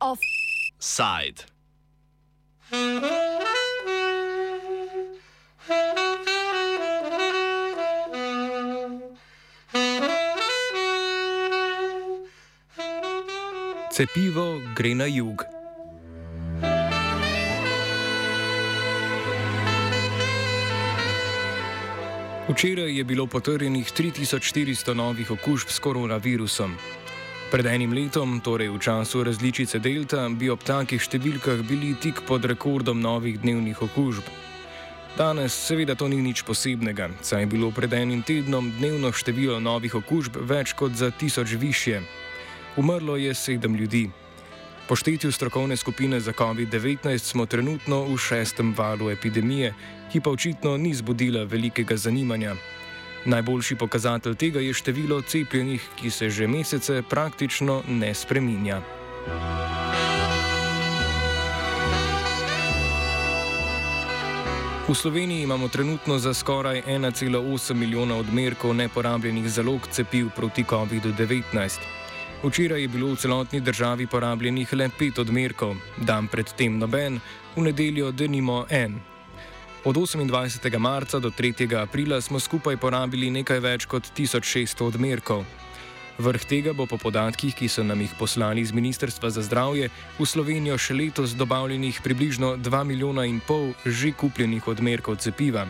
Offside. Cepivo gre na jug. Včeraj je bilo potrjenih 3400 novih okužb s koronavirusom. Pred enim letom, torej v času različice Delta, bi ob takih številkah bili tik pod rekordom novih dnevnih okužb. Danes seveda to ni nič posebnega, saj je bilo pred enim tednom dnevno število novih okužb več kot za tisoč više. Umrlo je sedem ljudi. Po štetju strokovne skupine za COVID-19 smo trenutno v šestem valu epidemije, ki pa očitno ni zbudila velikega zanimanja. Najboljši pokazatelj tega je število cepljenih, ki se že mesece praktično ne spreminja. V Sloveniji imamo trenutno za skoraj 1,8 milijona odmerkov neporabljenih zalog cepiv proti COVID-19. Včeraj je bilo v celotni državi porabljenih le pet odmerkov, dan predtem noben, v nedeljo denimo en. Od 28. marca do 3. aprila smo skupaj porabili nekaj več kot 1600 odmerkov. Vrh tega bo po podatkih, ki so nam jih poslali iz Ministrstva za zdravje, v Slovenijo še letos dobavljenih približno 2 milijona in pol že kupljenih odmerkov cepiva.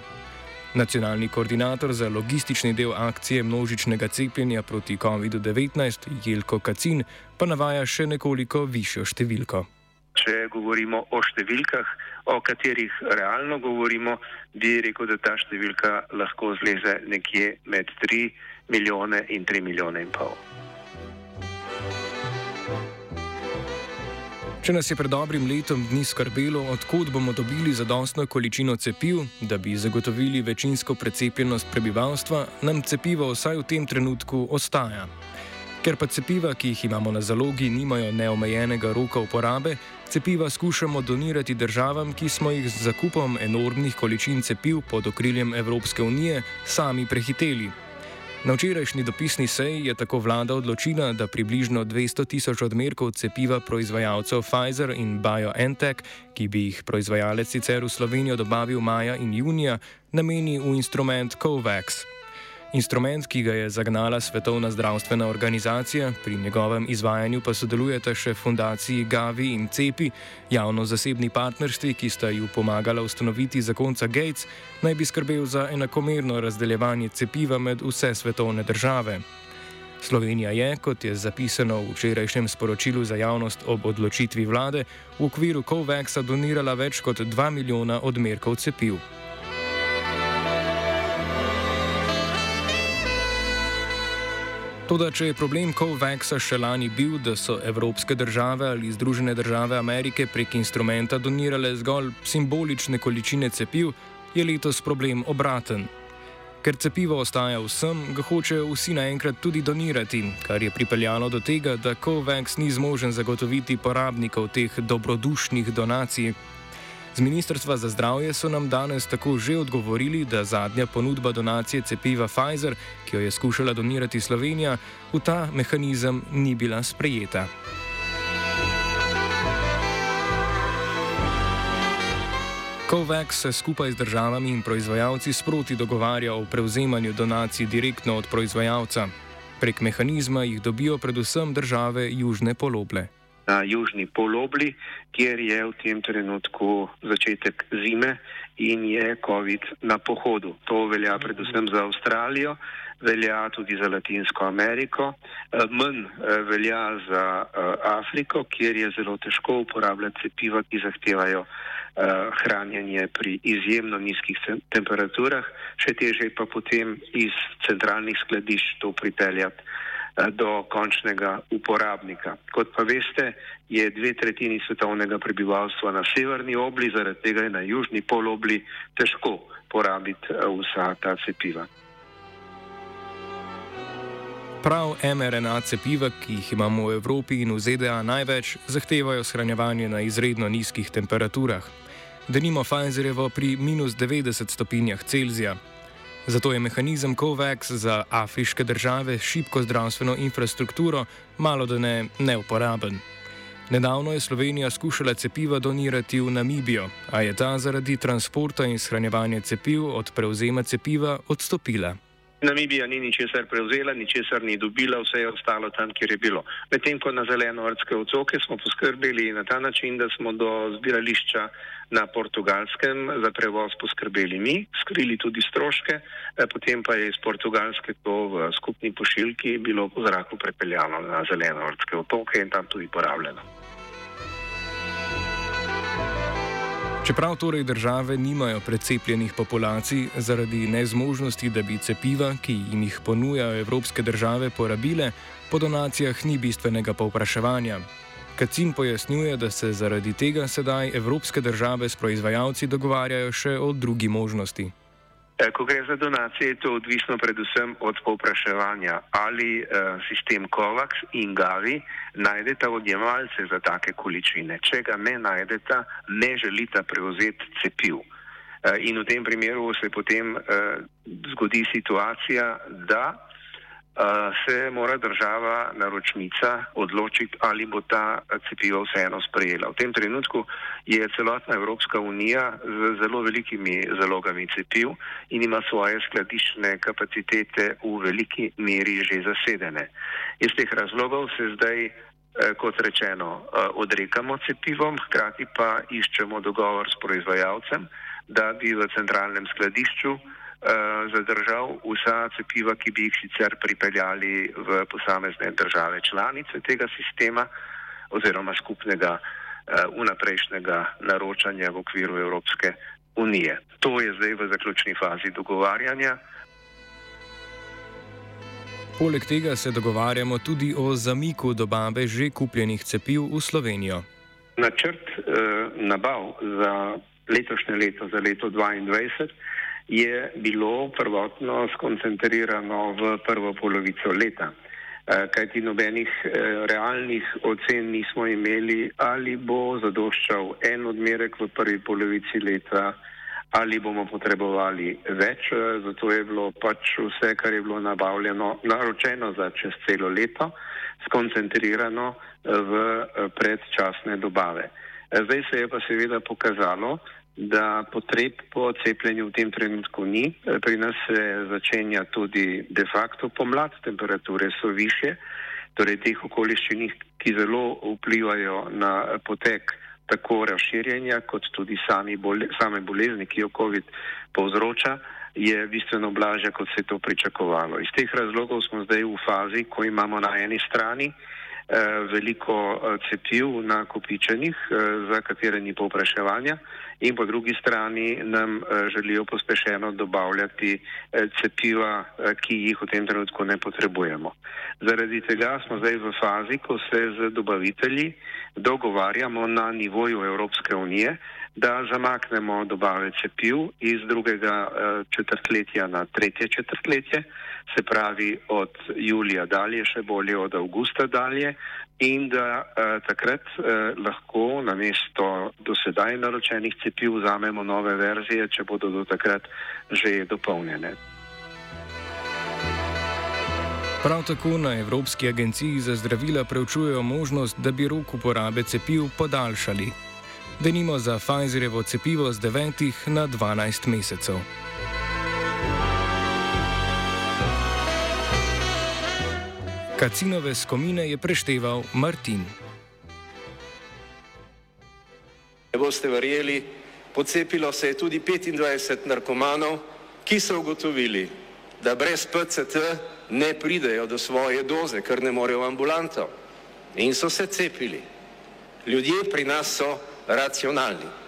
Nacionalni koordinator za logistični del akcije množičnega cepljenja proti COVID-19, Jelko Kacin, pa navaja še nekoliko višjo številko. Če govorimo o številkah, o katerih realno govorimo, bi rekel, da ta številka lahko zleze nekje med 3 milijone in 3 milijone in pol. Če nas je pred dobrim letom dni skrbelo, odkud bomo dobili zadostno količino cepiv, da bi zagotovili večinsko precepljenost prebivalstva, nam cepivo vsaj v tem trenutku ostaja. Ker pa cepiva, ki jih imamo na zalogi, nimajo neomejenega roka uporabe, cepiva skušamo donirati državam, ki smo jih z zakupom enormnih količin cepiv pod okriljem Evropske unije sami prehiteli. Na včerajšnji dopisni seji je tako vlada odločila, da približno 200 tisoč odmerkov cepiva proizvajalcev Pfizer in BioNTech, ki bi jih proizvajalec sicer v Slovenijo dobavil maja in junija, nameni v instrument COVAX. Instrument, ki ga je zagnala Svetovna zdravstvena organizacija, pri njegovem izvajanju pa sodelujete še fundaciji Gavi in Cepi, javno-zasebni partnerstvi, ki sta ju pomagala ustanoviti zakonca Gates, naj bi skrbel za enakomerno razdeljevanje cepiva med vse svetovne države. Slovenija je, kot je zapisano v včerajšnjem sporočilu za javnost ob odločitvi vlade, v okviru COVAX-a donirala več kot 2 milijona odmerkov cepiv. Toda, če je problem COVAX-a še lani bil, da so evropske države ali Združene države Amerike prek instrumenta donirale zgolj simbolične količine cepiv, je letos problem obraten. Ker cepivo ostaja vsem, ga hočejo vsi naenkrat tudi donirati, kar je pripeljalo do tega, da COVAX ni zmožen zagotoviti porabnikov teh dobrodušnih donacij, Z Ministrstva za zdravje so nam danes tako že odgovorili, da zadnja ponudba donacije cepiva Pfizer, ki jo je skušala donirati Slovenija, v ta mehanizem ni bila sprejeta. COVAX se skupaj z državami in proizvajalci sproti dogovarja o prevzemanju donacij direktno od proizvajalca. Prek mehanizma jih dobijo predvsem države Južne poloble na južni polobli, kjer je v tem trenutku začetek zime in je COVID na pohodu. To velja predvsem za Avstralijo, velja tudi za Latinsko Ameriko, eh, manj eh, velja za eh, Afriko, kjer je zelo težko uporabljati cepiva, ki zahtevajo hranjenje pri izjemno nizkih temperaturah, še teže pa potem iz centralnih skladišč to pripeljati do končnega uporabnika. Kot pa veste, je dve tretjini svetovnega prebivalstva na severni obli, zaradi tega je na južni polobli težko porabiti eh, vsa ta cepiva. Prav mRNA cepiva, ki jih imamo v Evropi in v ZDA največ, zahtevajo shranjevanje na izredno nizkih temperaturah. denimo Pfizerjevo pri minus 90 stopinjah Celzija. Zato je mehanizem COVAX za afriške države s šibko zdravstveno infrastrukturo malo da ne neuporaben. Nedavno je Slovenija skušala cepiva donirati v Namibijo, a je ta zaradi transporta in shranjevanja cepiv od prevzema cepiva odstopila. Namibija ni ničesar prevzela, ničesar ni dobila, vse je ostalo tam, kjer je bilo. Medtem ko na zeleno-vrtske otoke smo poskrbeli na ta način, da smo do zbirališča na portugalskem za prevoz poskrbeli mi, skrili tudi stroške, eh, potem pa je iz portugalske to v skupni pošiljki bilo po zraku prepeljano na zeleno-vrtske otoke in tam tudi porabljeno. Čeprav torej države nimajo precepljenih populacij zaradi nezmožnosti, da bi cepiva, ki jim jih ponujajo evropske države, porabile, po donacijah ni bistvenega povpraševanja. Kacin pojasnjuje, da se zaradi tega sedaj evropske države s proizvajalci dogovarjajo še o drugi možnosti. Eh, ko gre za donacije, je to odvisno predvsem od povpraševanja, ali uh, sistem COVAX in GAVI najdeta odjemalce za take količine. Če ga ne najdeta, ne želita prevzeti cepiv. Uh, in v tem primeru se potem uh, zgodi situacija, da se mora država naročnica odločiti, ali bo ta cepivo vseeno sprejela. V tem trenutku je celotna Evropska unija z zelo velikimi zalogami cepiv in ima svoje skladišne kapacitete v veliki meri že zasedene. Iz teh razlogov se zdaj, kot rečeno, odrekamo cepivom, hkrati pa iščemo dogovor s proizvajalcem, da bi v centralnem skladišču zadržal vsa cepiva, ki bi jih sicer pripeljali v posamezne države članice tega sistema oziroma skupnega unaprejšnjega eh, naročanja v okviru Evropske unije. To je zdaj v zaključni fazi dogovarjanja. Poleg tega se dogovarjamo tudi o zamiku dobave že kupljenih cepiv v Slovenijo. Načrt eh, nabav za letošnje leto, za leto 2022, je bilo prvotno skoncentrirano v prvo polovico leta. Eh, kajti nobenih eh, realnih ocen nismo imeli, ali bo zadoščal en odmerek v prvi polovici leta, ali bomo potrebovali več. Eh, zato je bilo pač vse, kar je bilo nabavljeno, naročeno za čez celo leto, skoncentrirano v predčasne dobave. Zdaj se je pa seveda pokazalo, da potreb po cepljenju v tem trenutku ni. Pri nas se začenja tudi de facto pomlad, temperature so više, torej teh okoliščin, ki zelo vplivajo na potek tako razširjenja kot tudi bole, same bolezni, ki jo COVID povzroča, je bistveno blažja, kot se je to pričakovalo. Iz teh razlogov smo zdaj v fazi, ko imamo na eni strani veliko eh, cepiv nakopičenih, eh, za katere ni povpraševanja in po drugi strani nam želijo pospešeno dobavljati cepiva, ki jih v tem trenutku ne potrebujemo. Zaradi tega smo zdaj v fazi, ko se z dobavitelji dogovarjamo na nivoju Evropske unije, da zamaknemo dobave cepiv iz drugega četrtletja na tretje četrtletje se pravi od julija dalje, še bolje od avgusta dalje, in da eh, takrat eh, lahko na mesto dosedaj naročenih cepiv vzamemo nove verzije, če bodo do takrat že dopolnjene. Prav tako na Evropski agenciji za zdravila preučujejo možnost, da bi rok uporabe cepiv podaljšali. Denimo za Pfizerjevo cepivo z 9 na 12 mesecev. Kacinove skomine je prešteval Martin. Ne boste verjeli, pocepilo se je tudi 25 narkomanov, ki so ugotovili, da brez PCT ne pridejo do svoje doze, ker ne morejo v ambulanto. In so se cepili. Ljudje pri nas so razionali.